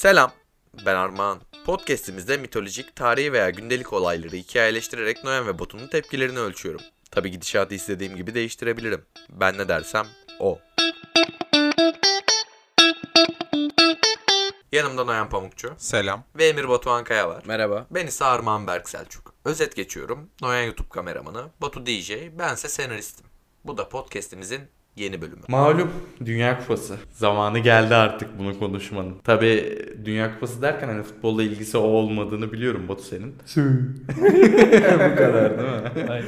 Selam, ben Armağan. Podcast'imizde mitolojik, tarihi veya gündelik olayları hikayeleştirerek Noyan ve Batu'nun tepkilerini ölçüyorum. Tabi gidişatı istediğim gibi değiştirebilirim. Ben ne dersem o. Yanımda Noyan Pamukçu Selam. ve Emir Batuhan Kaya var. Merhaba. Ben ise Armağan Berk Selçuk. Özet geçiyorum. Noyan YouTube kameramanı, Batu DJ, bense senaristim. Bu da podcast'imizin yeni bölümü. Malum Dünya Kupası. Zamanı geldi artık bunu konuşmanın. Tabi Dünya Kupası derken hani futbolla ilgisi o olmadığını biliyorum Batu senin. Bu kadar değil mi? Aynen.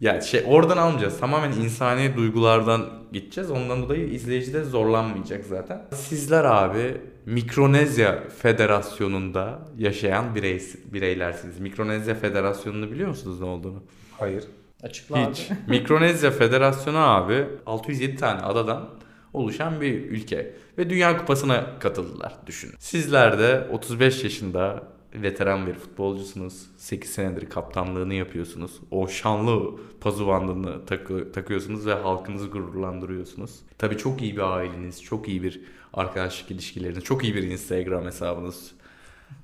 Ya şey oradan almayacağız. Tamamen insani duygulardan gideceğiz. Ondan dolayı izleyici de zorlanmayacak zaten. Sizler abi Mikronezya Federasyonu'nda yaşayan birey, bireylersiniz. Mikronezya Federasyonu'nu biliyor musunuz ne olduğunu? Hayır. Açıkla Hiç. Mikronezya Federasyonu abi 607 tane adadan oluşan bir ülke. Ve Dünya Kupası'na katıldılar düşünün. Sizler de 35 yaşında veteran bir futbolcusunuz. 8 senedir kaptanlığını yapıyorsunuz. O şanlı pazu bandını takı- takıyorsunuz ve halkınızı gururlandırıyorsunuz. Tabii çok iyi bir aileniz, çok iyi bir arkadaşlık ilişkileriniz, çok iyi bir Instagram hesabınız.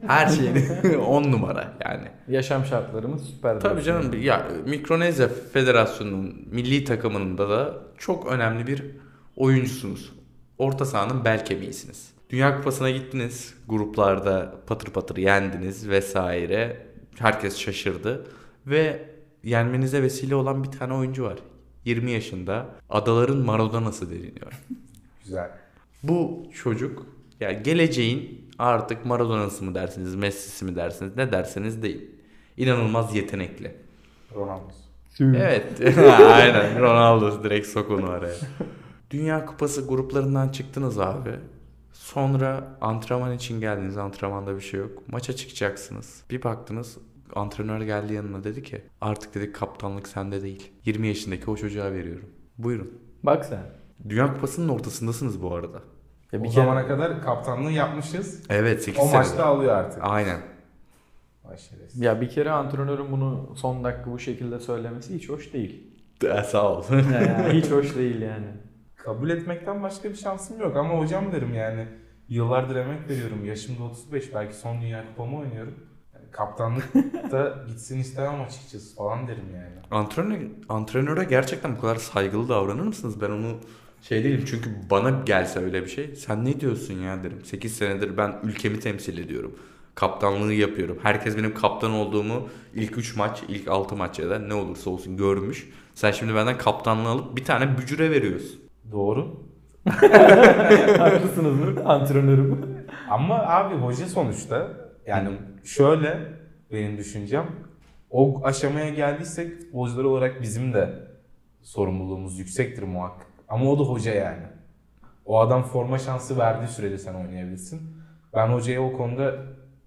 Her şeyin 10 numara yani. Yaşam şartlarımız süper. Tabii canım ya Mikronezya Federasyonu'nun milli takımında da çok önemli bir oyuncusunuz. Orta sahanın bel kemiğisiniz. Dünya Kupası'na gittiniz. Gruplarda patır patır yendiniz vesaire. Herkes şaşırdı. Ve yenmenize vesile olan bir tane oyuncu var. 20 yaşında. Adaların Maradona'sı deniliyor. Güzel. Bu çocuk yani geleceğin artık Maradona'sı mı dersiniz, Messi'si mi dersiniz, ne derseniz deyin. İnanılmaz yetenekli. Ronaldo. Evet. Aynen. Ronaldo direkt sok onu araya. Dünya Kupası gruplarından çıktınız abi. Sonra antrenman için geldiniz. Antrenmanda bir şey yok. Maça çıkacaksınız. Bir baktınız antrenör geldi yanına dedi ki artık dedi kaptanlık sende değil. 20 yaşındaki o çocuğa veriyorum. Buyurun. Bak sen. Dünya Kupası'nın ortasındasınız bu arada. Ya o bir zamana kere kadar kaptanlığı yapmışız. Evet 8 O sene. maçta alıyor artık. Aynen. Şerefsiz. ya bir kere antrenörün bunu son dakika bu şekilde söylemesi hiç hoş değil. De, sağ ol. Yani hiç hoş değil yani. Kabul etmekten başka bir şansım yok ama hocam derim yani. Yıllardır emek veriyorum. Yaşım da 35. Belki son dünya kupamı oynuyorum. Yani kaptanlıkta gitsin istemem açıkçası falan derim yani. Antrenör, antrenöre gerçekten bu kadar saygılı davranır mısınız? Ben onu şey değilim çünkü bana gelse öyle bir şey. Sen ne diyorsun ya derim. 8 senedir ben ülkemi temsil ediyorum. Kaptanlığı yapıyorum. Herkes benim kaptan olduğumu ilk 3 maç, ilk 6 maç ya da ne olursa olsun görmüş. Sen şimdi benden kaptanlığı alıp bir tane bücüre veriyorsun. Doğru. Haklısınız mı? Antrenörüm. Ama abi hoca sonuçta yani şöyle benim düşüncem o aşamaya geldiysek futbolcular olarak bizim de sorumluluğumuz yüksektir muhakkak. Ama o da hoca yani. O adam forma şansı verdiği sürece sen oynayabilirsin. Ben hocaya o konuda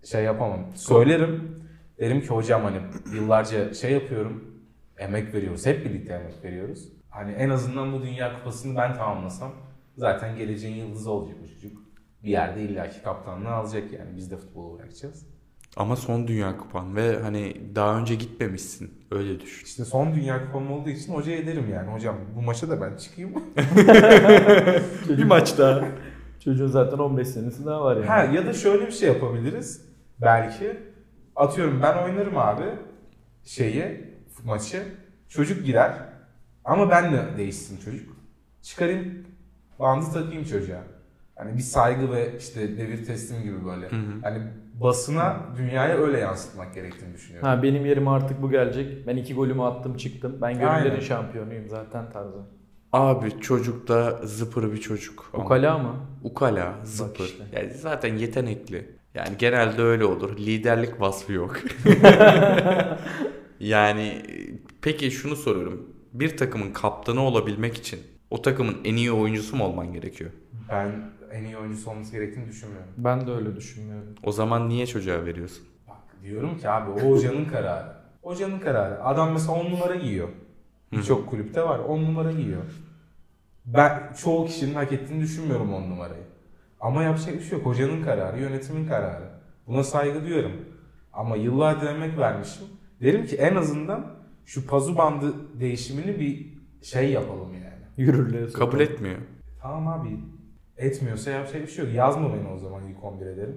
şey yapamam. Söylerim. Derim ki hocam hani yıllarca şey yapıyorum. Emek veriyoruz. Hep birlikte emek veriyoruz. Hani en azından bu Dünya Kupası'nı ben tamamlasam zaten geleceğin yıldızı olacak bu çocuk. Bir yerde illaki kaptanlığı alacak yani. Biz de futbolu bırakacağız. Ama son dünya kupan ve hani daha önce gitmemişsin. Öyle düşün. İşte son Dünya Kupam olduğu için hocaya derim yani. Hocam bu maça da ben çıkayım. bir maç daha. Çocuğun zaten 15 senesi daha var yani. ha ya da şöyle bir şey yapabiliriz. Belki atıyorum ben oynarım abi şeyi maçı. Çocuk girer. Ama ben de değişsin çocuk. Çıkarayım bandı takayım çocuğa. Hani bir saygı ve işte devir teslim gibi böyle. Hani basına dünyaya öyle yansıtmak gerektiğini düşünüyorum. Ha benim yerime artık bu gelecek. Ben iki golümü attım çıktım. Ben gönüllerin Aynen. şampiyonuyum zaten tarzı. Abi çocuk da zıpır bir çocuk. Ukala mı? Ukala, zıpır. işte. Yani zaten yetenekli. Yani genelde öyle olur. Liderlik vasfı yok. yani peki şunu soruyorum. Bir takımın kaptanı olabilmek için o takımın en iyi oyuncusu mu olman gerekiyor? Ben en iyi oyuncusu olması gerektiğini düşünmüyorum. Ben de öyle düşünmüyorum. O zaman niye çocuğa veriyorsun? Bak diyorum ki abi o hocanın kararı. Hocanın kararı. Adam mesela 10 numara giyiyor. Birçok kulüpte var 10 numara giyiyor. Ben çoğu kişinin hak ettiğini düşünmüyorum 10 numarayı. Ama yapacak bir şey yok. Hocanın kararı, yönetimin kararı. Buna saygı duyuyorum. Ama yıllardır emek vermişim. Derim ki en azından şu pazu bandı değişimini bir şey yapalım yani. Yürürlüğe Kabul etmiyor. Tamam abi. Etmiyorsa yapacak bir şey yok. Yazma beni o zaman ilk 11 ederim.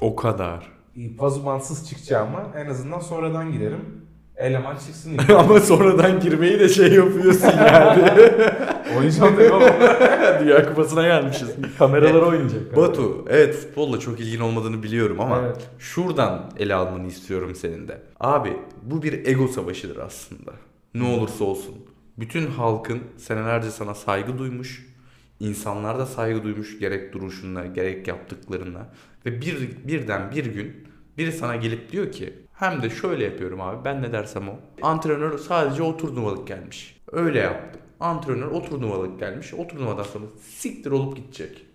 O kadar. Pazumansız çıkacağıma en azından sonradan girerim. Eleman çıksın ilk. Ama sonradan girmeyi de şey yapıyorsun yani. Oynayacağım yok. Dünya Kupası'na gelmişiz. Kameralar oynayacak. Batu, evet futbolla çok ilgin olmadığını biliyorum ama Evet. şuradan ele almanı istiyorum senin de. Abi bu bir ego savaşıdır aslında. Ne olursa olsun. Bütün halkın senelerce sana saygı duymuş. insanlar da saygı duymuş gerek duruşuna gerek yaptıklarına. Ve bir, birden bir gün biri sana gelip diyor ki hem de şöyle yapıyorum abi ben ne dersem o. Antrenör sadece o turnuvalık gelmiş. Öyle yaptı. Antrenör o turnuvalık gelmiş. O turnuvadan sonra siktir olup gidecek.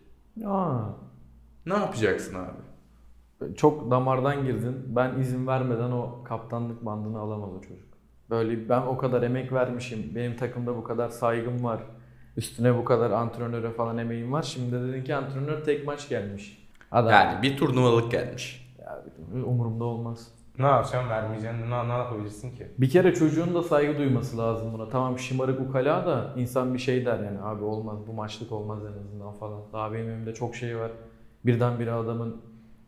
Aa, Ne yapacaksın abi? çok damardan girdin. Ben izin vermeden o kaptanlık bandını alamaz o çocuk. Böyle ben o kadar emek vermişim. Benim takımda bu kadar saygım var. Üstüne bu kadar antrenöre falan emeğim var. Şimdi de dedin ki antrenör tek maç gelmiş. Adam Yani bir turnuvalık gelmiş. ya, umurumda olmaz. ne yapacağım vermeyeceğim ne, ne yapabilirsin ki? Bir kere çocuğun da saygı duyması lazım buna. Tamam şımarık ukala da insan bir şey der yani abi olmaz bu maçlık olmaz en azından falan. Daha benim elimde çok şey var. Birdenbire adamın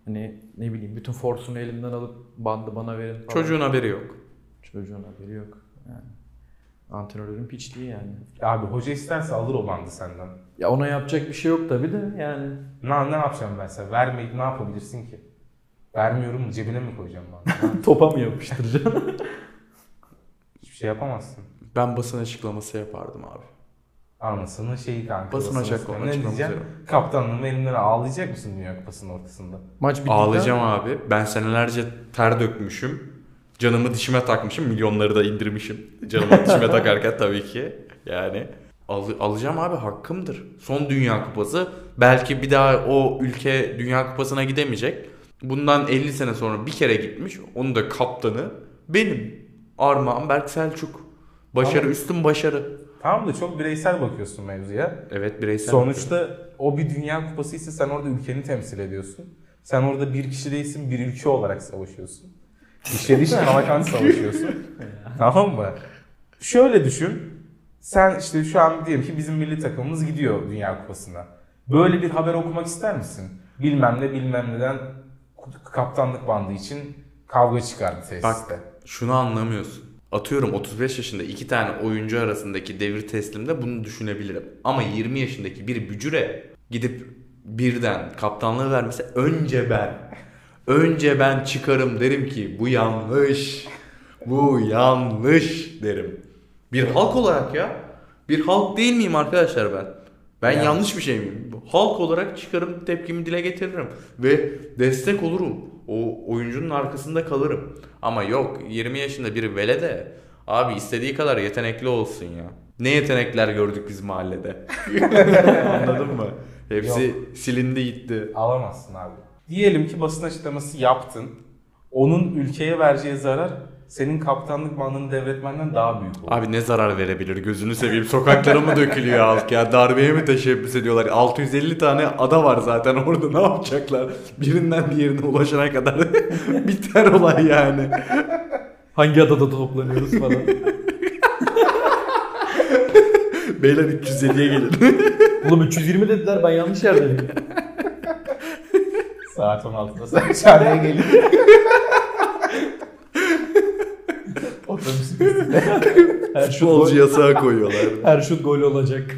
hani ne bileyim bütün forsunu elimden alıp bandı bana verin falan. Çocuğun haberi yok. Çocuğun haberi yok. Yani. Antrenörün piçliği yani. Abi hoca isterse alır o bandı senden. Ya ona yapacak bir şey yok tabi de yani. Ne, ne yapacağım ben sana? Vermeyip ne yapabilirsin ki? Vermiyorum mu? Cebine mi koyacağım bandı? Topa mı yapıştıracaksın? Hiçbir şey yapamazsın. Ben basın açıklaması yapardım abi. Anlasını şeyi kanka. Basın açıklaması Ne diyeceğim? Kaptanlığımı elimden ağlayacak mısın Dünya Kupası'nın ortasında? Maç bittikten Ağlayacağım abi. Ben senelerce ter dökmüşüm. Canımı dişime takmışım. Milyonları da indirmişim. Canımı dişime takarken tabii ki. Yani al- alacağım abi hakkımdır. Son Dünya Kupası. Belki bir daha o ülke Dünya Kupası'na gidemeyecek. Bundan 50 sene sonra bir kere gitmiş. Onun da kaptanı benim. Armağan Berk Selçuk. Başarı Tamam. üstün başarı. Tamam da çok bireysel bakıyorsun mevzuya. Evet bireysel. Sonuçta o bir Dünya Kupası ise sen orada ülkeni temsil ediyorsun. Sen orada bir kişi değilsin, bir ülke olarak savaşıyorsun. İşe diş kalakan savaşıyorsun. tamam mı? Şöyle düşün. Sen işte şu an diyelim ki bizim milli takımımız gidiyor Dünya Kupası'na. Böyle bir haber okumak ister misin? Bilmem ne bilmem neden kaptanlık bandı için kavga çıkardı tesiste. Bak şunu anlamıyorsun. Atıyorum 35 yaşında iki tane oyuncu arasındaki devir teslimde bunu düşünebilirim. Ama 20 yaşındaki bir bücüre gidip birden kaptanlığı vermese önce ben. Önce ben çıkarım derim ki bu yanlış. Bu yanlış derim. Bir halk olarak ya. Bir halk değil miyim arkadaşlar ben? Ben Yani. yanlış bir şey miyim? Halk olarak çıkarım tepkimi dile getiririm. Ve destek olurum. O oyuncunun arkasında kalırım. Ama yok 20 yaşında bir vele de abi istediği kadar yetenekli olsun ya. Ne yetenekler gördük biz mahallede. Anladın mı? Hepsi silindi gitti. Alamazsın abi. Diyelim ki basın açıklaması yaptın. Onun ülkeye vereceği zarar senin kaptanlık bandını devretmenden daha büyük olur. Abi ne zarar verebilir gözünü seveyim sokaklara mı dökülüyor halk ya darbeye mi teşebbüs ediyorlar 650 tane ada var zaten orada ne yapacaklar birinden diğerine ulaşana kadar biter olay yani Hangi adada toplanıyoruz falan. beyler 350'ye gelin Oğlum 320 dediler ben yanlış yerdeyim. Saat 16'da sen çağrıya gelin. Otobüs pistinde. Her futbolcu gol, yasağı koyuyorlar her şut gol olacak.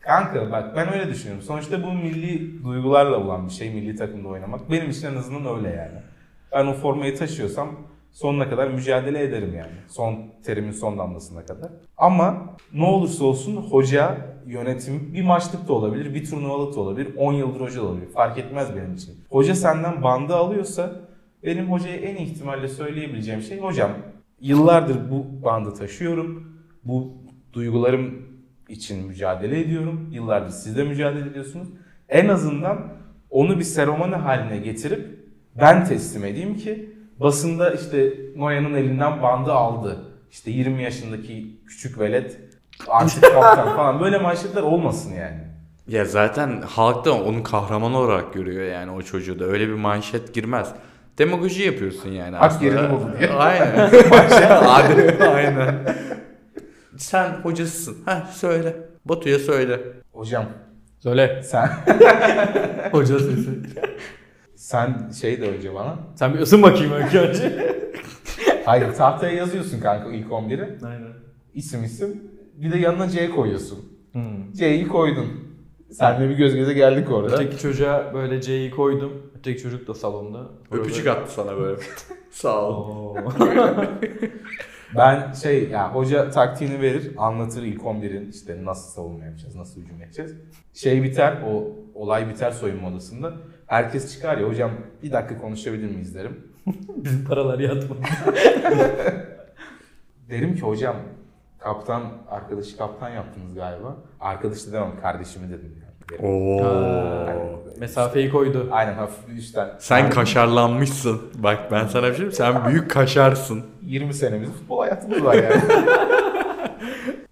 Kanka bak ben öyle düşünüyorum. Sonuçta bu milli duygularla olan bir şey milli takımda oynamak. Benim için en azından öyle yani. Ben o formayı taşıyorsam sonuna kadar mücadele ederim yani. Son terimin son damlasına kadar. Ama ne olursa olsun hoca, yönetim bir maçlık da olabilir, bir turnuvalık da olabilir, 10 yıldır hoca da olabilir. Fark etmez benim için. Hoca senden bandı alıyorsa benim hocaya en ihtimalle söyleyebileceğim şey hocam yıllardır bu bandı taşıyorum. Bu duygularım için mücadele ediyorum. Yıllardır siz de mücadele ediyorsunuz. En azından onu bir seremoni haline getirip ben teslim edeyim ki basında işte Noyan'ın elinden bandı aldı. İşte 20 yaşındaki küçük velet artık kaptan falan böyle manşetler olmasın yani. Ya zaten halk da onu kahraman olarak görüyor yani o çocuğu da öyle bir manşet girmez. Demagoji yapıyorsun yani Hak aslında. yerini buldu diye. Aynen. Hadi, aynen. Sen hocasısın. Heh söyle. Batu'ya söyle. Hocam Söyle. sen Hoca sesi. sen şey de önce bana. Sen bir ısın bakayım önce önce. Hayır tahtaya yazıyorsun kanka ilk 11'i. Aynen. İsim isim. Bir de yanına C koyuyorsun. Hmm. C'yi koydun. Senle bir göz göze geldik orada. Öteki çocuğa böyle C'yi koydum. Öteki çocuk da salonda. Öpücük attı sana böyle. Sağ ol. Ben şey ya hoca taktiğini verir, anlatır ilk 11'in işte nasıl savunma yapacağız, nasıl hücum edeceğiz. Şey biter, o olay biter soyunma odasında. Herkes çıkar ya hocam bir dakika konuşabilir miyiz derim. Bizim paralar yatmadı. Derim ki hocam kaptan, arkadaşı kaptan yaptınız galiba. Arkadaş da demem, kardeşimi dedim. Yani. Oo. Mesafeyi koydu. Aynen hafif bir üstten. Sen kaşarlanmışsın. Bak ben sana bir şey diyeyim. Sen büyük kaşarsın. 20 senemiz futbol hayatımız var yani.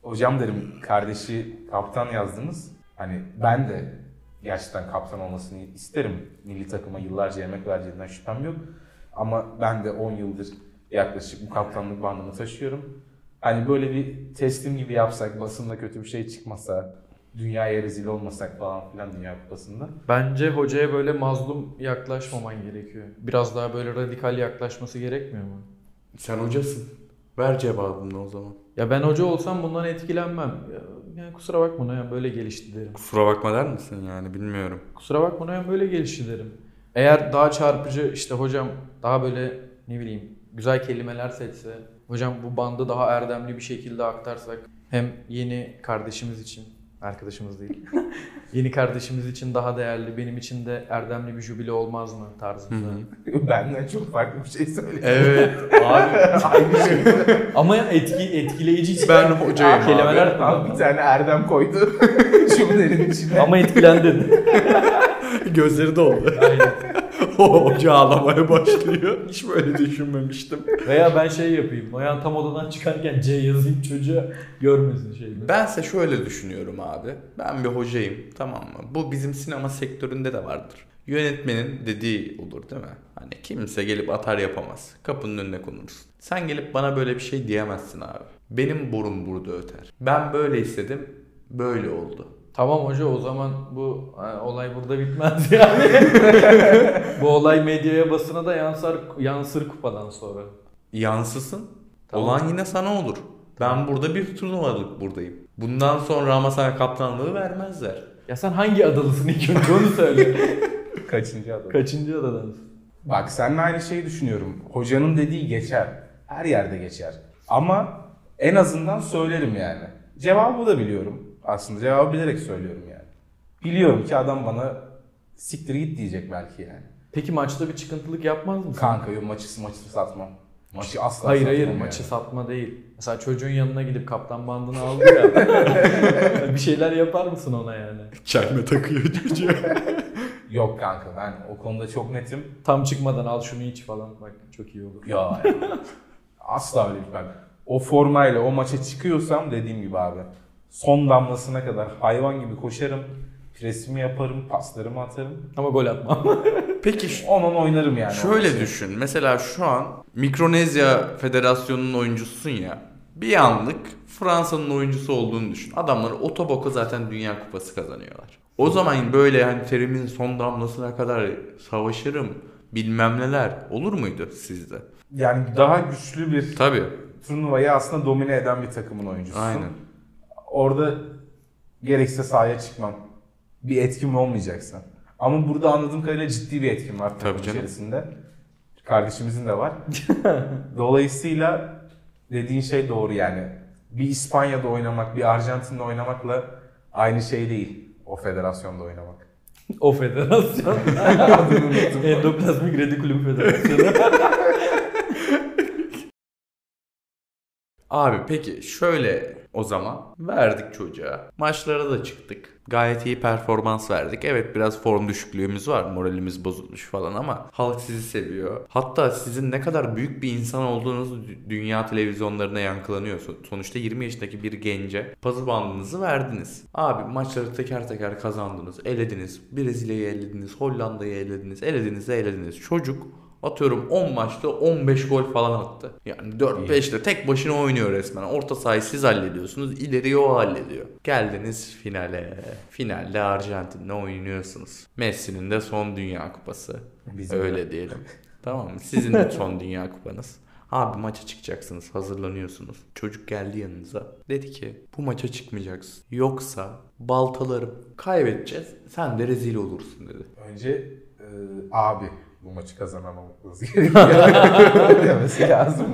Hocam derim kardeşi kaptan yazdınız. Hani ben de gerçekten kaptan olmasını isterim. Milli takıma yıllarca emek vereceğinden şüphem yok. Ama ben de 10 yıldır yaklaşık bu kaptanlık bandını taşıyorum. Hani böyle bir teslim gibi yapsak, basında kötü bir şey çıkmasa, dünyaya rezil olmasak falan filan Dünya Kupası'nda. Bence hocaya böyle mazlum yaklaşmaman gerekiyor. Biraz daha böyle radikal yaklaşması gerekmiyor mu? Sen hocasın. Ver cevabını o zaman. Ya ben hoca olsam bundan etkilenmem. Ya, yani kusura bakma Noyan böyle gelişti derim. Kusura bakma der misin yani bilmiyorum. Kusura bakma Noyan böyle gelişti derim. Eğer daha çarpıcı işte hocam daha böyle ne bileyim güzel kelimeler seçse. Hocam bu bandı daha erdemli bir şekilde aktarsak. Hem yeni kardeşimiz için arkadaşımız değil. yeni kardeşimiz için daha değerli, benim için de erdemli bir jübile olmaz mı tarzında. Benden çok farklı bir şey söyledi. Evet abi. Aynı şey. Ama etki etkileyici Ben hocayım kelimeler abi. Abi bir tane Erdem koydu cümlenin içine. ama etkilendin. Gözleri doldu. Aynen. hoca ağlamaya başlıyor. Hiç böyle düşünmemiştim. Veya ben şey yapayım. Noyan tam odadan çıkarken C yazayım çocuğa görmesin şeyleri. Bense şöyle düşünüyorum abi. Ben bir hocayım tamam mı? Bu bizim sinema sektöründe de vardır. Yönetmenin dediği olur değil mi? Hani kimse gelip atar yapamaz. Kapının önüne konursun. Sen gelip bana böyle bir şey diyemezsin abi. Benim borum burada öter. Ben böyle istedim. Böyle oldu. Tamam hoca o zaman bu ha, olay burada bitmez yani. bu olay medyaya basına da yansır yansır kupadan sonra. Yansısın. Tamam. Olan yine sana olur. Ben burada bir turnuvalık buradayım. Bundan sonra ama sana kaptanlığı vermezler. Ya sen hangi adalısın ilk önce onu söyle. Kaçıncı adam? Kaçıncı adadansın? Bak seninle aynı şeyi düşünüyorum. Hocanın dediği geçer. Her yerde geçer. Ama en azından söylerim yani. Cevabı da biliyorum. Aslında cevabı bilerek söylüyorum yani. Biliyorum ki adam bana siktir git diyecek belki yani. Peki maçta bir çıkıntılık yapmaz mısın? Kanka yok maçı maçı satmam. Maçı asla Hayır satmam hayır yani. maçı satma değil. Mesela çocuğun yanına gidip kaptan bandını aldı ya. bir şeyler yapar mısın ona yani? Çelme takıyor çocuğa. Yok kanka ben o konuda çok netim. Tam çıkmadan al şunu iç falan bak çok iyi olur. Ya yani. asla öyle bir bak. O formayla o maça çıkıyorsam dediğim gibi abi. Son damlasına kadar hayvan gibi koşarım. Presimi yaparım, paslarımı atarım. Ama gol atmam. Peki Onun oynarım yani. Şöyle düşün. Mesela şu an Mikronezya Federasyonu'nun oyuncususun ya. Bir anlık Fransa'nın oyuncusu olduğunu düşün. Adamlar otoboka zaten Dünya Kupası kazanıyorlar. O zaman böyle hani terimin son damlasına kadar savaşırım bilmem neler olur muydu sizde? Yani daha güçlü bir Tabii. turnuvayı aslında domine eden bir takımın oyuncususun. Aynen. Orada gerekse sahaya çıkmam. Bir etkim olmayacaksa. Ama burada anladığım kadarıyla ciddi bir etkim var takım içerisinde. Kardeşimizin de var. Dolayısıyla dediğin şey doğru yani. Bir İspanya'da oynamak, bir Arjantin'de oynamakla aynı şey değil. O federasyonda oynamak. o federasyon. Adını unuttum. Endoplazmik retikulum federasyonu. Abi peki şöyle o zaman verdik çocuğa. Maçlara da çıktık. Gayet iyi performans verdik. Evet biraz form düşüklüğümüz var. Moralimiz bozulmuş falan ama halk sizi seviyor. Hatta sizin ne kadar büyük bir insan olduğunuz dü- dünya televizyonlarına yankılanıyor. So- Sonuçta 20 yaşındaki bir gence pazı bandınızı verdiniz. Abi maçları teker teker kazandınız. Elediniz. Brezilya'yı elediniz. Hollanda'yı elediniz. Elediniz elediniz. Çocuk Atıyorum 10 maçta 15 gol falan attı. Yani 4-5'te tek başına oynuyor resmen. Orta sahayı siz hallediyorsunuz. ileriyi o hallediyor. Geldiniz finale. Finalde Arjantin'le oynuyorsunuz. Messi'nin de son Dünya Kupası. Bizim de. Öyle diyelim. Tamam mı? Sizin de son Dünya Kupanız. Abi maça çıkacaksınız, hazırlanıyorsunuz. Çocuk geldi yanınıza. Dedi ki bu maça çıkmayacaksın. Yoksa baltalarım kaybedeceğiz. Sen de rezil olursun dedi. Önce e, abi bu maçı kazanamamamız gerekiyor demesi lazım.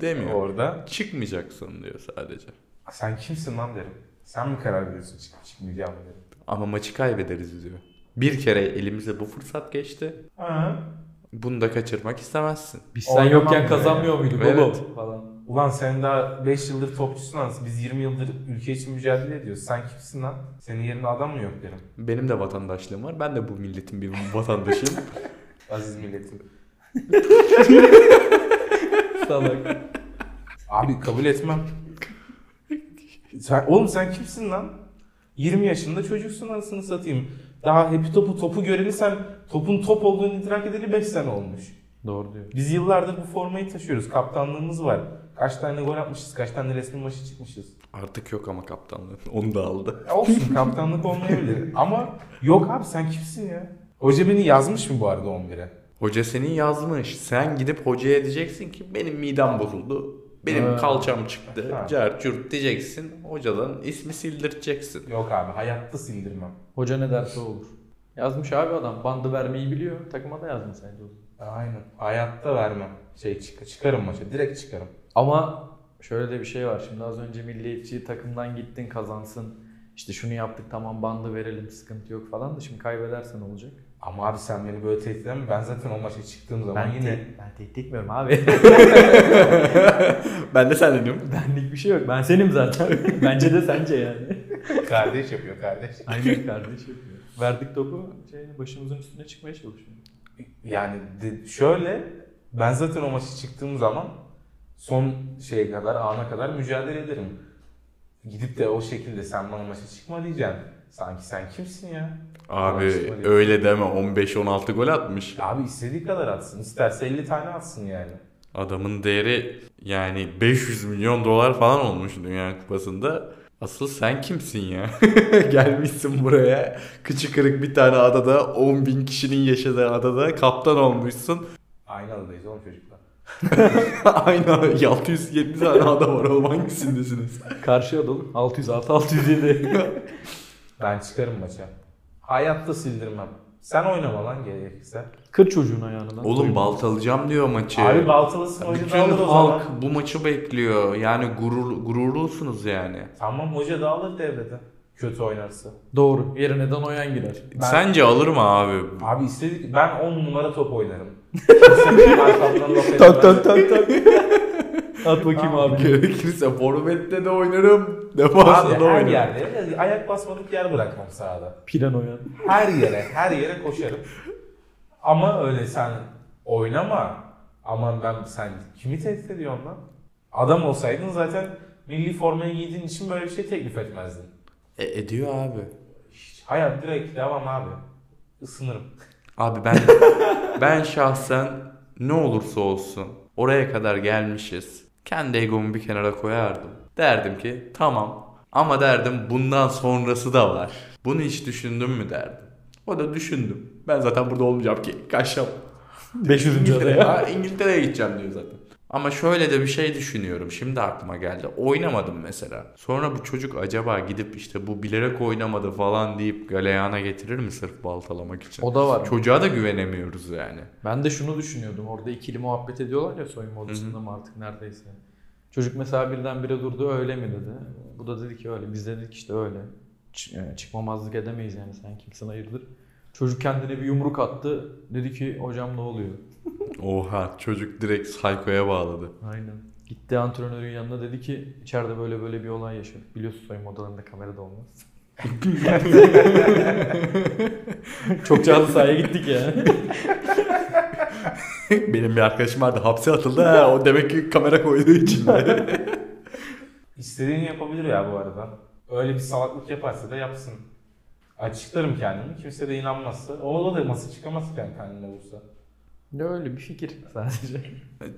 Demiyor. Orada Çıkmayacaksın diyor sadece. sen kimsin lan derim. Sen mi karar veriyorsun çıkıp çıkmayacağım derim. Ama maçı kaybederiz diyor. Bir kere elimize bu fırsat geçti. Ha. Bunu da kaçırmak istemezsin. Biz sen Oynamam yokken be. kazanmıyor muyduk Evet. oğlum falan. Ulan sen daha 5 yıldır topçusun lan. Biz 20 yıldır ülke için mücadele ediyoruz. Sen kimsin lan? Senin yerine adam mı yok derim. Benim de vatandaşlığım var. Ben de bu milletin bir vatandaşıyım. Aziz milletim. Salak. Abi kabul etmem. Sen, oğlum sen kimsin lan? 20 yaşında çocuksun anasını satayım. Daha hepi topu topu göreli sen topun top olduğunu idrak edeli 5 sene olmuş. Doğru diyor. Biz yıllardır bu formayı taşıyoruz. Kaptanlığımız var. Kaç tane gol atmışız, kaç tane resmi maçı çıkmışız. Artık yok ama kaptanlığı. Onu da aldı. Ya olsun kaptanlık olmayabilir. Ama yok abi sen kimsin ya? Hoca beni yazmış mı bu arada 11'e? Hoca senin yazmış. Sen gidip hocaya diyeceksin ki benim midem bozuldu. Benim Ha. kalçam çıktı. Ha. Cart cürt diyeceksin. Hocadan ismi sildireceksin. Yok abi hayatta sildirmem. Hoca ne derse olur. Yazmış abi adam. Bandı vermeyi biliyor. Takıma da yazmış sence olur. Aynen. Hayatta vermem. Şey çık çıkarım maça. Direkt çıkarım. Ama şöyle de bir şey var. Şimdi az önce milliyetçi takımdan gittin kazansın. İşte şunu yaptık tamam bandı verelim sıkıntı yok falan da şimdi kaybedersen olacak. Ama abi sen beni böyle tehdit edeme. Ben zaten o maça çıktığım zaman Ben, yine... te- ben tehdit etmiyorum abi. ben de sen dedim. Benlik bir şey yok. Ben senim zaten. Bence de sence yani. kardeş yapıyor kardeş. Aynen kardeş yapıyor. Verdik topu şey, başımızın üstüne çıkmaya çalışıyor. Yani şöyle ben zaten o maça çıktığım zaman son şeye kadar ana kadar mücadele ederim. Gidip de o şekilde sen bana maça çıkma diyeceksin. Sanki sen kimsin ya? Abi öyle deme 15-16 gol atmış. Abi istediği kadar atsın. İsterse 50 tane atsın yani. Adamın değeri yani 500 milyon dolar falan olmuş Dünya Kupası'nda. Asıl sen kimsin ya? Gelmişsin buraya. Kıçı kırık bir tane adada 10 bin kişinin yaşadığı adada kaptan olmuşsun. Aynı adadayız oğlum çocuklar. Aynı 670 tane adam var oğlum hangisindesiniz? Karşıya dolu. 606 607. Ben çıkarım maça. Hayatta sildirmem. Sen oynama lan gerekirse. Kır çocuğun ayağını lan. Oğlum baltalayacağım diyor maçı. Abi baltalısın oyunu da Bütün alır o halk zaman. bu maçı bekliyor. Yani gurur, gururlusunuz yani. Tamam hoca da alır devrede. Kötü oynarsa. Doğru. Yerine Danoyan girer. Ben- Sence alır mı abi? Abi istedik ben 10 numara top oynarım. Kimse benim arkamdan laf edemez. tak tak. At bakayım abi. Gerekirse forvette de oynarım. Defansında da her oynarım. yerde ayak basmadık yer bırakmam sahada. Plan oyan. Her yere, her yere koşarım. Ama öyle sen oynama. Aman ben sen kimi tehdit ediyorsun lan? Adam olsaydın zaten milli formayı giydiğin için böyle bir şey teklif etmezdin. E, ediyor abi. Hiç. Hayat direkt devam abi. Isınırım. Abi ben ben şahsen ne olursa olsun oraya kadar gelmişiz. Kendi egomu bir kenara koyardım. Derdim ki tamam ama derdim bundan sonrası da var. Bunu hiç düşündün mü derdim. O da düşündüm. Ben zaten burada olmayacağım ki. Kaçacağım. 500. İngiltere'ye, adaya. İngiltere'ye gideceğim diyor zaten. Ama şöyle de bir şey düşünüyorum. Şimdi aklıma geldi. Oynamadım mesela. Sonra bu çocuk acaba gidip işte bu bilerek oynamadı falan deyip galeyana getirir mi sırf baltalamak için? O da var. Çocuğa da güvenemiyoruz yani. Ben de şunu düşünüyordum. Orada ikili muhabbet ediyorlar ya soyunma odasında mı artık neredeyse. Çocuk mesela birdenbire durdu öyle mi dedi. Bu da dedi ki öyle. Biz de dedik işte öyle. Ç- yani çıkmamazlık edemeyiz yani sen kimsin hayırdır. Çocuk kendine bir yumruk attı. Dedi ki hocam ne oluyor? Oha çocuk direkt saykoya bağladı. Aynen. Gitti antrenörün yanına dedi ki içeride böyle böyle bir olay yaşadık. Biliyorsun soyunma odalarında kamera da olmaz. Çok çağlı sahaya gittik ya. Benim bir arkadaşım vardı hapse atıldı. Ha, o demek ki kamera koyduğu için. İstediğini yapabilir ya bu arada. Öyle bir salaklık yaparsa da yapsın. Açıklarım kendimi. Kimse de inanmazsa. O da masa çıkamaz kendi kendine vursa. Ne öyle bir fikir sadece.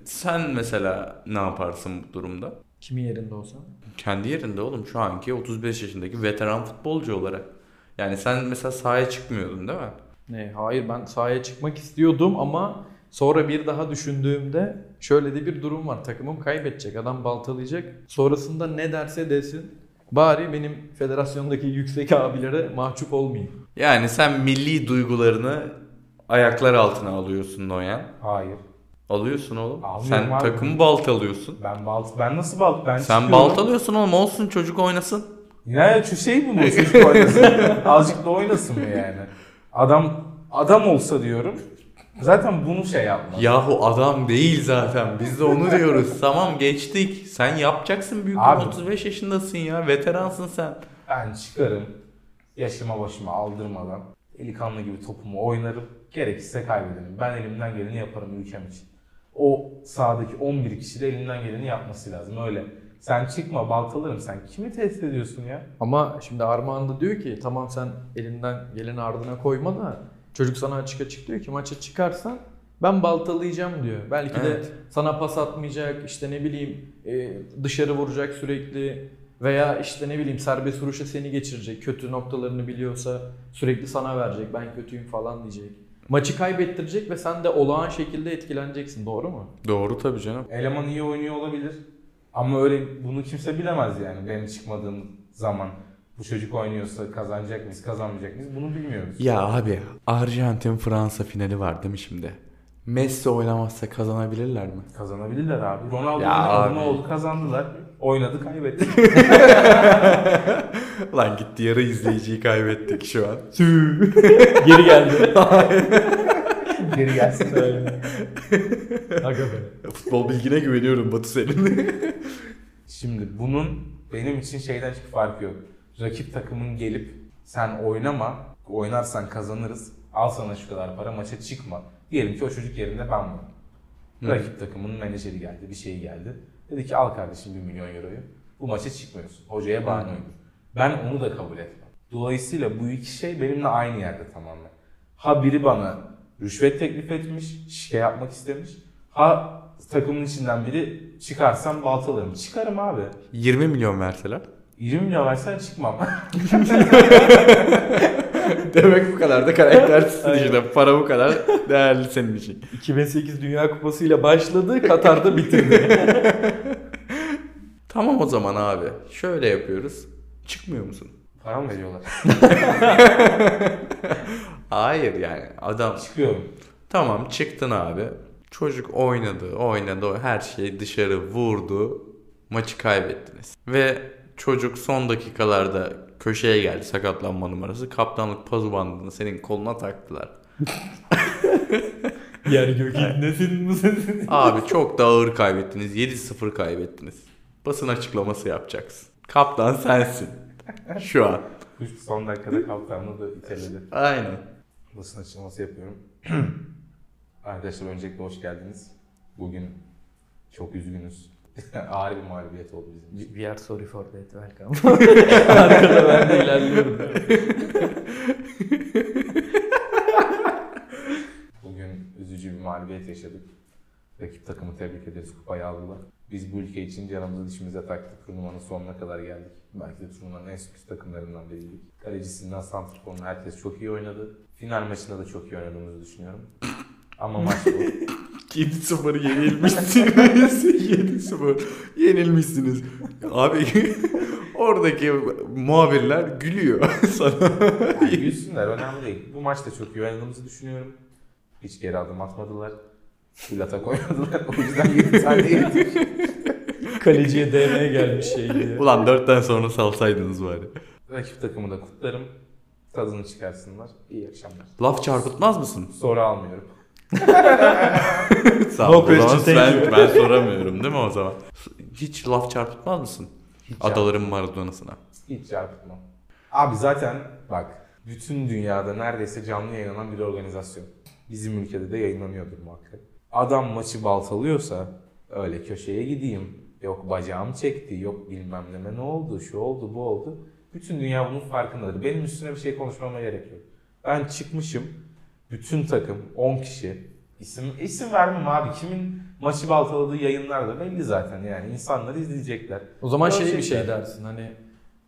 Sen mesela ne yaparsın bu durumda? Kimin yerinde olsam? Kendi yerinde oğlum şu anki 35 yaşındaki veteran futbolcu olarak. Yani sen mesela sahaya çıkmıyordun değil mi? Ne? Hayır ben sahaya çıkmak istiyordum ama sonra bir daha düşündüğümde şöyle de bir durum var. Takımım kaybedecek. Adam baltalayacak. Sonrasında ne derse desin. Bari benim federasyondaki yüksek abilere mahcup olmayayım. Yani sen milli duygularını ayaklar altına alıyorsun Noyan. Hayır. Alıyorsun oğlum. Almıyorum sen abi. takımı baltalıyorsun. Ben balt ben nasıl balt ben Sen baltalıyorsun oğlum olsun çocuk oynasın. Ya şu şey bu mu? Çocuk oynasın. Azıcık da oynasın mı yani? Adam adam olsa diyorum. Zaten bunu şey yapmaz. Yahu adam değil zaten. Biz de onu diyoruz. tamam geçtik. Sen yapacaksın büyük Abi. 35 yaşındasın ya. Veteransın sen. Ben çıkarım. Yaşıma başıma aldırmadan. Delikanlı gibi topumu oynarım. Gerekirse kaybederim. Ben elimden geleni yaparım ülkem için. O sahadaki 11 kişi de elinden geleni yapması lazım. Öyle. Sen çıkma baltalarım. Sen kimi tehdit ediyorsun ya? Ama şimdi Armağan da diyor ki tamam sen elinden geleni ardına koyma da çocuk sana açık açık diyor ki maça çıkarsan ben baltalayacağım diyor. Belki Evet. de sana pas atmayacak işte ne bileyim e, dışarı vuracak sürekli veya işte ne bileyim serbest vuruşa seni geçirecek. Kötü noktalarını biliyorsa sürekli sana verecek. Ben kötüyüm falan diyecek. Maçı kaybettirecek ve sen de olağan şekilde etkileneceksin. Doğru mu? Doğru tabii canım. Eleman iyi oynuyor olabilir. Ama öyle bunu kimse bilemez yani. Benim çıkmadığım zaman bu çocuk oynuyorsa kazanacak mıyız, kazanmayacak mıyız bunu bilmiyoruz. Ya abi Arjantin Fransa finali var değil mi şimdi? Messi oynamazsa kazanabilirler mi? Kazanabilirler abi. Ronaldo ne oldu kazandılar. Oynadı kaybetti. Lan gitti yarı izleyiciyi kaybettik şu an. Geri geldi. Geri gelsin. Be. Futbol bilgine güveniyorum Batu senin. Şimdi bunun benim için şeyden hiçbir farkı yok. Rakip takımın gelip sen oynama, oynarsan kazanırız. Al sana şu kadar para maça çıkma. Diyelim ki o çocuk yerinde ben varım. Rakip takımın menajeri geldi, bir şey geldi. Dedi ki al kardeşim 1 milyon euroyu. Bu maça çıkmıyorsun. Hocaya bahane uydur. Ben onu da kabul etmem. Dolayısıyla bu iki şey benimle aynı yerde tamamen. Ha biri bana rüşvet teklif etmiş, şike yapmak istemiş. Ha takımın içinden biri çıkarsam baltalarım. Çıkarım abi. 20 milyon verseler. 20 milyon versen çıkmam. Demek bu kadar da karaktersizsin işte. Para bu kadar değerli senin için. 2008 Dünya Kupası ile başladı, Katar'da bitirdi. Tamam o zaman abi. Şöyle yapıyoruz. Çıkmıyor musun? Para mı veriyorlar? Hayır yani adam Çıkıyorum. tamam çıktın abi. Çocuk oynadı, oynadı, her şeyi dışarı vurdu. Maçı kaybettiniz. Ve çocuk son dakikalarda köşeye geldi sakatlanma numarası. Kaptanlık pazu bandını senin koluna taktılar. Yer gök inlesin bu. Abi çok da ağır kaybettiniz. 7-0 kaybettiniz. Basın açıklaması yapacaksın. Kaptan sensin. Şu an. Son dakikada kaptanlığı da iteledi. Aynen. Basın açıklaması yapıyorum. Arkadaşlar öncelikle hoş geldiniz. Bugün çok üzgünüz. Ağır bir mağlubiyet oldu bizim için. We are sorry for that, welcome. Arkada ben de ilerliyorum. Bugün üzücü bir mağlubiyet yaşadık. Rakip takımı tebrik ederiz. Kupayı aldılar. Biz bu ülke için canımızı dişimize taktık. Turnuvanın sonuna kadar geldik. Belki de turnuvanın en sürpriz takımlarından biriydik. Kalecisinden santrforunu herkes çok iyi oynadı. Final maçında da çok iyi oynadığımızı düşünüyorum. Ama maç bu. 7-0 yenilmişsiniz. 7-0 yenilmişsiniz. Abi oradaki muhabirler gülüyor sana. Yani gülsünler önemli değil. Bu maçta çok iyi oynadığımızı düşünüyorum. Hiç geri adım atmadılar. Full atak oynadılar. O yüzden 7 tane yedik. Kaleciye DM'ye gelmiş şey diye. Ulan 4'ten sonra salsaydınız bari. Rakip takımı da kutlarım. Tadını çıkarsınlar. İyi akşamlar. Laf çarpıtmaz mısın? Soru almıyorum. Sağ No ol. O zaman thank ben, you. ben soramıyorum değil mi o zaman? Hiç laf çarpıtmaz mısın? Hiç Adaların Maradona'sına. Hiç çarpıtmam. Abi zaten bak bütün dünyada neredeyse canlı yayınlanan bir organizasyon. Bizim ülkede de yayınlanıyordur muhakkak. Adam maçı baltalıyorsa öyle köşeye gideyim. Yok bacağım çekti, yok bilmem neme ne oldu, şu oldu, bu oldu. Bütün dünya bunun farkındadır. Benim üstüne bir şey konuşmama gerek yok. Ben çıkmışım, bütün takım 10 kişi İsim, isim vermem abi. Kimin maçı baltaladığı yayınlarda belli zaten yani. insanlar izleyecekler. O zaman şey bir şey dersin hani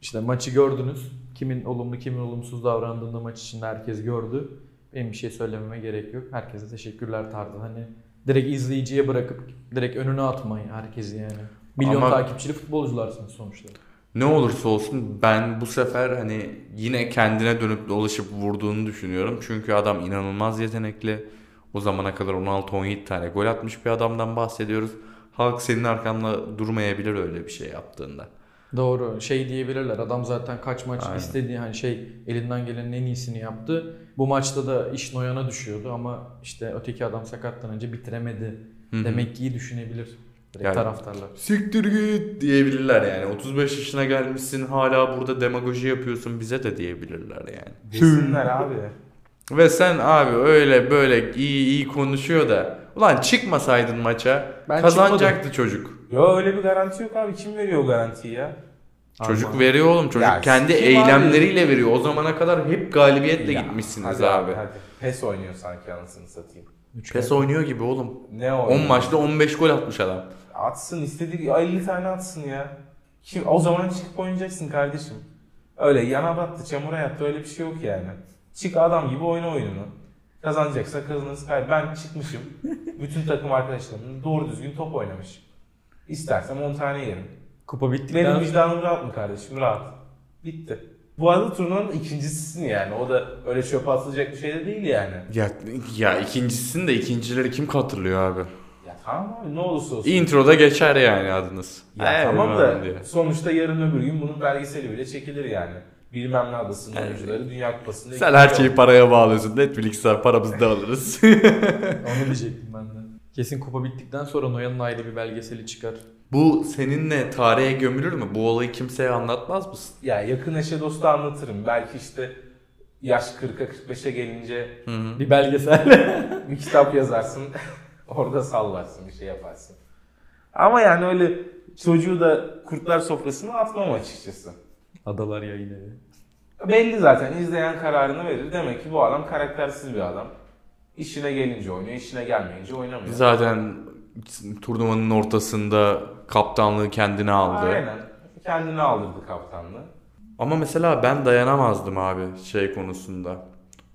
işte maçı gördünüz. Kimin olumlu kimin olumsuz davrandığını maç içinde herkes gördü. Benim bir şey söylememe gerek yok. Herkese teşekkürler tarzı. Hani direkt izleyiciye bırakıp direkt önüne atmayın herkesi yani. Milyon Ama- takipçili futbolcularsınız sonuçta. Ne olursa olsun ben bu sefer hani yine kendine dönüp dolaşıp vurduğunu düşünüyorum. Çünkü adam inanılmaz yetenekli. O zamana kadar 16-17 tane gol atmış bir adamdan bahsediyoruz. Halk senin arkanda durmayabilir öyle bir şey yaptığında. Doğru. Şey diyebilirler. Adam zaten kaç maç Aynen. istediği hani şey elinden gelenin en iyisini yaptı. Bu maçta da iş Noyan'a düşüyordu ama işte öteki adam sakatlanınca bitiremedi. Hı hı. Demek ki iyi düşünebilir. Direkt Yani- taraftarlar. Siktir git diyebilirler yani. 35 yaşına gelmişsin hala burada demagoji yapıyorsun bize de diyebilirler yani. Desinler abi. Ve sen abi öyle böyle iyi iyi konuşuyor da ulan çıkmasaydın maça Ben kazanacaktı çocuk. Yo öyle bir garanti yok abi. Kim veriyor o garantiyi ya? Çocuk Ama- veriyor oğlum çocuk Ya kendi eylemleriyle veriyor. O zamana kadar hep galibiyetle Ya, gitmişsiniz hadi abi. Hadi. PES oynuyor sanki anasını satayım. Üç PES oynuyor gibi oğlum. Ne 10 oynuyor? maçta 15 gol atmış adam. Atsın istediği 50 tane atsın ya. Kim, o zaman çıkıp oynayacaksın kardeşim. Öyle yana battı çamura yattı öyle bir şey yok yani. Çık adam gibi oyna oyununu. Kazanacaksa kazanırız. Hayır ben çıkmışım. Bütün takım arkadaşlarımla doğru düzgün top oynamış. İstersem 10 tane yerim. Kupa Benim bittikten vicdanım rahat mı kardeşim? Rahat. Bitti. Bu arada turnuvanın ikincisisin yani. O da öyle çöpe atılacak bir şey de değil yani. Ya ya ikincisini de ikincileri kim hatırlıyor abi? Tamam abi ne olursa olsun. Introda geçer yani adınız. Ya Ee, tamam da diye. sonuçta yarın öbür gün bunun belgeseli bile çekilir yani. Bilmem ne adasının oyuncuları Dünya Kupası'nda Sen her şeyi paraya bağlıyorsun. Netflix'ten paramızı da alırız. onu diyecektim ben de. Kesin kupa bittikten sonra Noyan'ın ayrı bir belgeseli çıkar. Bu seninle tarihe gömülür mü? Bu olayı kimseye anlatmaz mısın? Ya yakın eşe dosta anlatırım. Belki işte yaş 40'a 45'e gelince Bir belgesel. bir kitap yazarsın. orada sallarsın bir şey yaparsın. Ama yani öyle çocuğu da kurtlar sofrasına atmam açıkçası. Adalar yayın evi. Belli zaten izleyen kararını verir. Demek ki bu adam karaktersiz bir adam. İşine gelince oynuyor, işine gelmeyince oynamıyor. Zaten turnuvanın ortasında kaptanlığı kendine aldı. Aynen. Kendini aldırdı kaptanlığı. Ama mesela ben dayanamazdım abi şey konusunda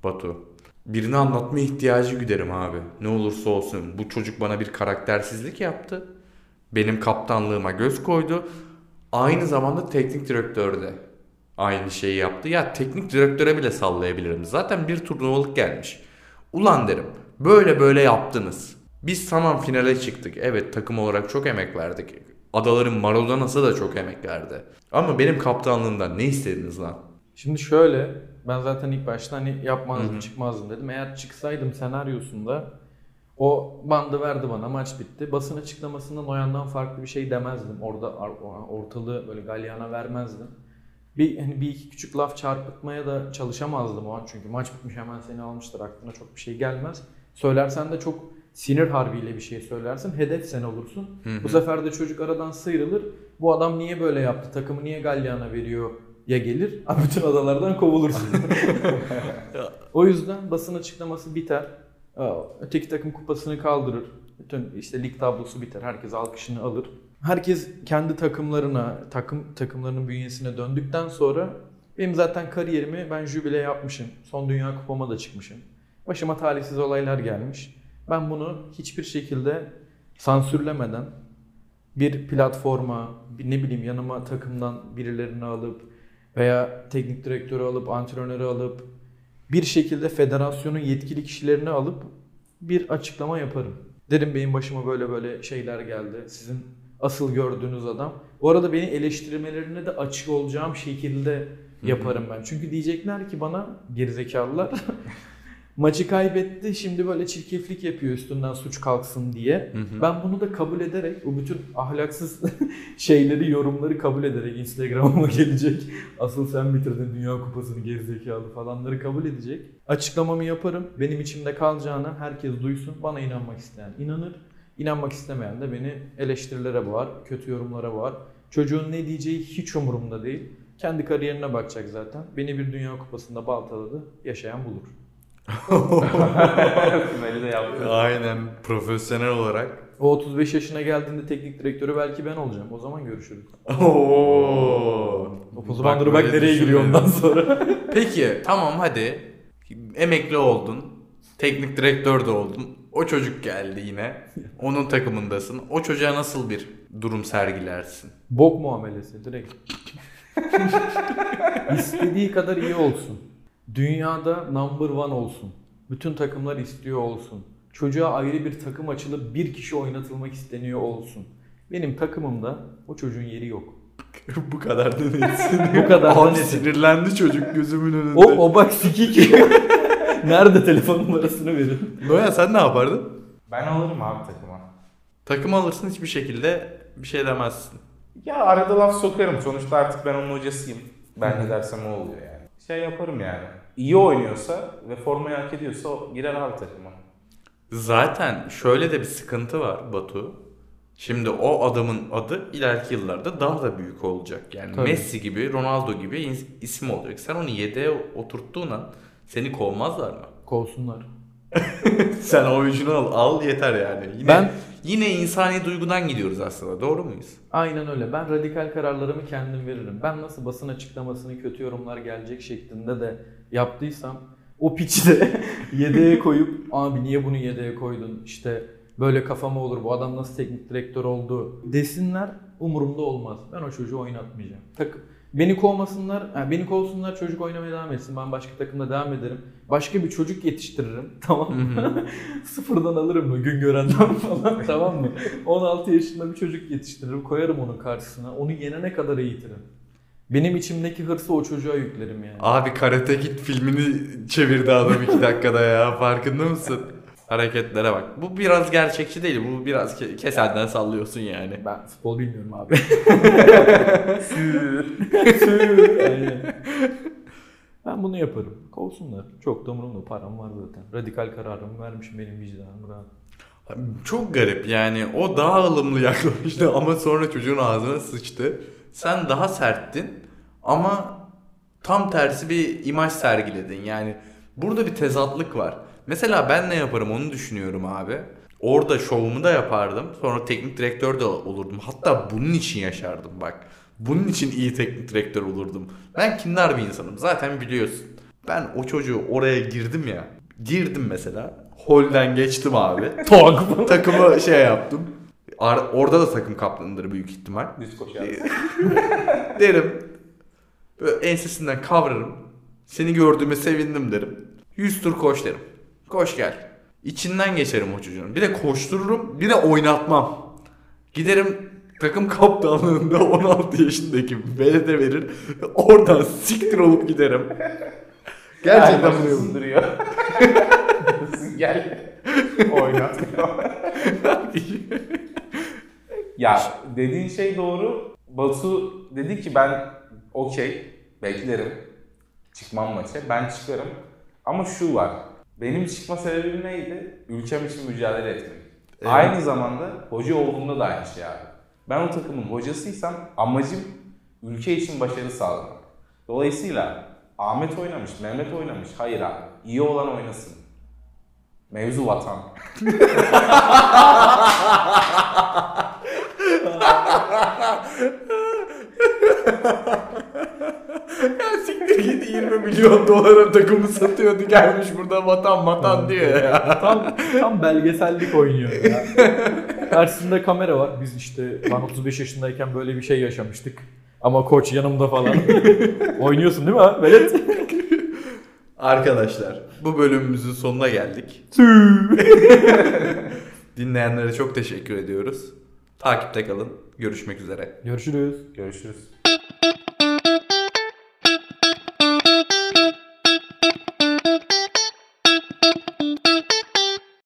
Batu. Birini anlatma ihtiyacı güderim abi. Ne olursa olsun. Bu çocuk bana bir karaktersizlik yaptı. Benim kaptanlığıma göz koydu. Aynı zamanda teknik direktör de aynı şeyi yaptı. Ya teknik direktöre bile sallayabilirim. Zaten bir turnuvalık gelmiş. Ulan derim böyle böyle yaptınız. Biz tamam finale çıktık. Evet takım olarak çok emek verdik. Adaların Maradona'sı da çok emek verdi. Ama benim kaptanlığımdan ne istediniz lan? Şimdi şöyle ben zaten ilk başta hani yapmazdım Hı hı. çıkmazdım dedim. Eğer çıksaydım senaryosunda o bandı verdi bana maç bitti. Basın açıklamasında Noyan'dan farklı bir şey demezdim. Orada ortalığı böyle galyana vermezdim. Bir, hani bir iki küçük laf çarpıtmaya da çalışamazdım o an. Çünkü maç bitmiş hemen seni almıştır aklına çok bir şey gelmez. Söylersen de çok sinir harbiyle bir şey söylersin. Hedef sen olursun. Hı Bu hı. sefer de çocuk aradan sıyrılır. Bu adam niye böyle yaptı? Takımı niye galyana veriyor? Ya gelir. Bütün adalardan kovulursun. o yüzden basın açıklaması biter. Öteki takım kupasını kaldırır. Bütün işte lig tablosu biter. Herkes alkışını alır. Herkes kendi takımlarına, takım takımlarının bünyesine döndükten sonra benim zaten kariyerimi ben jübile yapmışım. Son Dünya Kupama da çıkmışım. Başıma talihsiz olaylar gelmiş. Ben bunu hiçbir şekilde sansürlemeden bir platforma, bir ne bileyim yanıma takımdan birilerini alıp veya teknik direktörü alıp, antrenörü alıp bir şekilde federasyonun yetkili kişilerini alıp bir açıklama yaparım. Derim benim başıma böyle böyle şeyler geldi. Sizin asıl gördüğünüz adam. Bu arada beni eleştirmelerine de açık olacağım şekilde yaparım ben. Çünkü diyecekler ki bana gerizekalılar maçı kaybetti şimdi böyle çirkeflik yapıyor üstünden suç kalksın diye. Hı hı. Ben bunu da kabul ederek o bütün ahlaksız şeyleri, yorumları kabul ederek Instagram'ıma gelecek. Asıl sen bitirdin Dünya Kupası'nı gerizekalı falanları kabul edecek. Açıklamamı yaparım. Benim içimde kalacağını herkes duysun. Bana inanmak isteyen inanır. İnanmak istemeyen de beni eleştirilere boğar, kötü yorumlara boğar. Çocuğun ne diyeceği hiç umurumda değil. Kendi kariyerine bakacak zaten. Beni bir Dünya Kupası'nda baltaladı. Yaşayan bulur. Finali de yaptı. Aynen profesyonel olarak. O 35 yaşına geldiğinde teknik direktörü belki ben olacağım. O zaman görüşürüz. Oo. O zaman dur bak böyle nereye giriyor ondan sonra. Peki tamam hadi. Emekli oldun. Teknik direktör de oldun. O çocuk geldi yine. Onun takımındasın. O çocuğa nasıl bir durum sergilersin? Bok muamelesi direkt. İstediği kadar iyi olsun. Dünyada number one olsun. Bütün takımlar istiyor olsun. Çocuğa ayrı bir takım açılıp bir kişi oynatılmak isteniyor olsun. Benim takımımda o çocuğun yeri yok. Bu kadar da netsin. Bu kadar da Abi netim. sinirlendi çocuk gözümün önünde. O, o bak sikik. Nerede telefon numarasını verin. Noya sen ne yapardın? Ben alırım abi takıma. Takım alırsın hiçbir şekilde bir şey demezsin. Ya arada laf sokarım. Sonuçta artık ben onun hocasıyım. Ben ne dersem o oluyor yani. Şey yaparım yani. İyi oynuyorsa ve formayı hak ediyorsa o girer abi takıma. Zaten şöyle de bir sıkıntı var Batu. Şimdi o adamın adı ileriki yıllarda daha da büyük olacak. Yani Tabii. Messi gibi, Ronaldo gibi is- isim olacak. Sen onu yedeğe oturttuğun an seni kovmazlar mı? Kovsunlar. Sen oyuncunu al, al yeter yani. Yine, Ben- yine insani duygudan gidiyoruz aslında. Doğru muyuz? Aynen öyle. Ben radikal kararlarımı kendim veririm. Ben nasıl basın açıklamasını kötü yorumlar gelecek şeklinde de yaptıysam o piçi de yedeğe koyup abi niye bunu yedeğe koydun işte böyle kafama olur bu adam nasıl teknik direktör oldu desinler umurumda olmaz. Ben o çocuğu oynatmayacağım. Takım Beni kovmasınlar, yani beni kovsunlar çocuk oynamaya devam etsin. Ben başka takımda devam ederim. Başka bir çocuk yetiştiririm. Tamam mı? Sıfırdan alırım mı gün görenden falan tamam mı? 16 yaşında bir çocuk yetiştiririm. Koyarım onun karşısına. Onu yenene kadar eğitirim. Benim içimdeki hırsı o çocuğa yüklerim yani. Abi Karate Kid filmini çevirdi adam iki dakikada ya. Farkında mısın? Hareketlere bak. Bu biraz gerçekçi değil. Bu biraz ke- kesenden sallıyorsun yani. Ben futbol bilmiyorum abi. Aynen. Ben bunu yaparım. Kovsunlar. Çok da umurumda. Param var zaten. Radikal kararımı vermişim. Benim vicdanım rahat. Çok garip yani o daha ılımlı yaklaştı ama sonra çocuğun ağzına sıçtı. Sen daha serttin ama tam tersi bir imaj sergiledin. Yani burada bir tezatlık var. Mesela ben ne yaparım onu düşünüyorum abi. Orada şovumu da yapardım. Sonra teknik direktör de olurdum. Hatta bunun için yaşardım bak. Bunun için iyi teknik direktör olurdum. Ben kindar bir insanım. Zaten biliyorsun. Ben o çocuğu oraya girdim ya. Girdim mesela. Holden geçtim abi. Tok. Takımı şey yaptım. Ar- orada da takım kaplanıdır büyük ihtimal. Düz koşar. Derim. Böyle ensesinden kavrarım. Seni gördüğüme sevindim derim. 100 tur koş derim. Koş gel. İçinden geçerim o çocuğun. Bir de koştururum. Bir de oynatmam. Giderim takım kaptanlığında 16 yaşındaki velede verir. Oradan siktir olup giderim. Gerçekten bunu yapıyorum. Gel. Oynat. ya dediğin şey doğru. Batu dedi ki ben okey beklerim. Çıkmam maça. Ben çıkarım. Ama şu var. Benim çıkma sebebim neydi? Ülkem için mücadele etmek. Aynı zamanda hoca olduğumda da aynı şey abi. Ben o takımın hocasıysam amacım ülke için başarı sağlamak. Dolayısıyla Ahmet oynamış, Mehmet oynamış. Hayır abi. İyi olan oynasın. Mevzu vatan. Ya siktir git 20 milyon dolara takımı satıyordu gelmiş burada vatan vatan diyor ya. tam, tam belgesellik oynuyor ya. Karşısında kamera var. Biz işte ben 35 yaşındayken böyle bir şey yaşamıştık. Ama koç yanımda falan. Oynuyorsun değil mi ha? Velet. Arkadaşlar bu bölümümüzün sonuna geldik. Dinleyenlere çok teşekkür ediyoruz. Takipte kalın. Görüşmek üzere. Görüşürüz. Görüşürüz.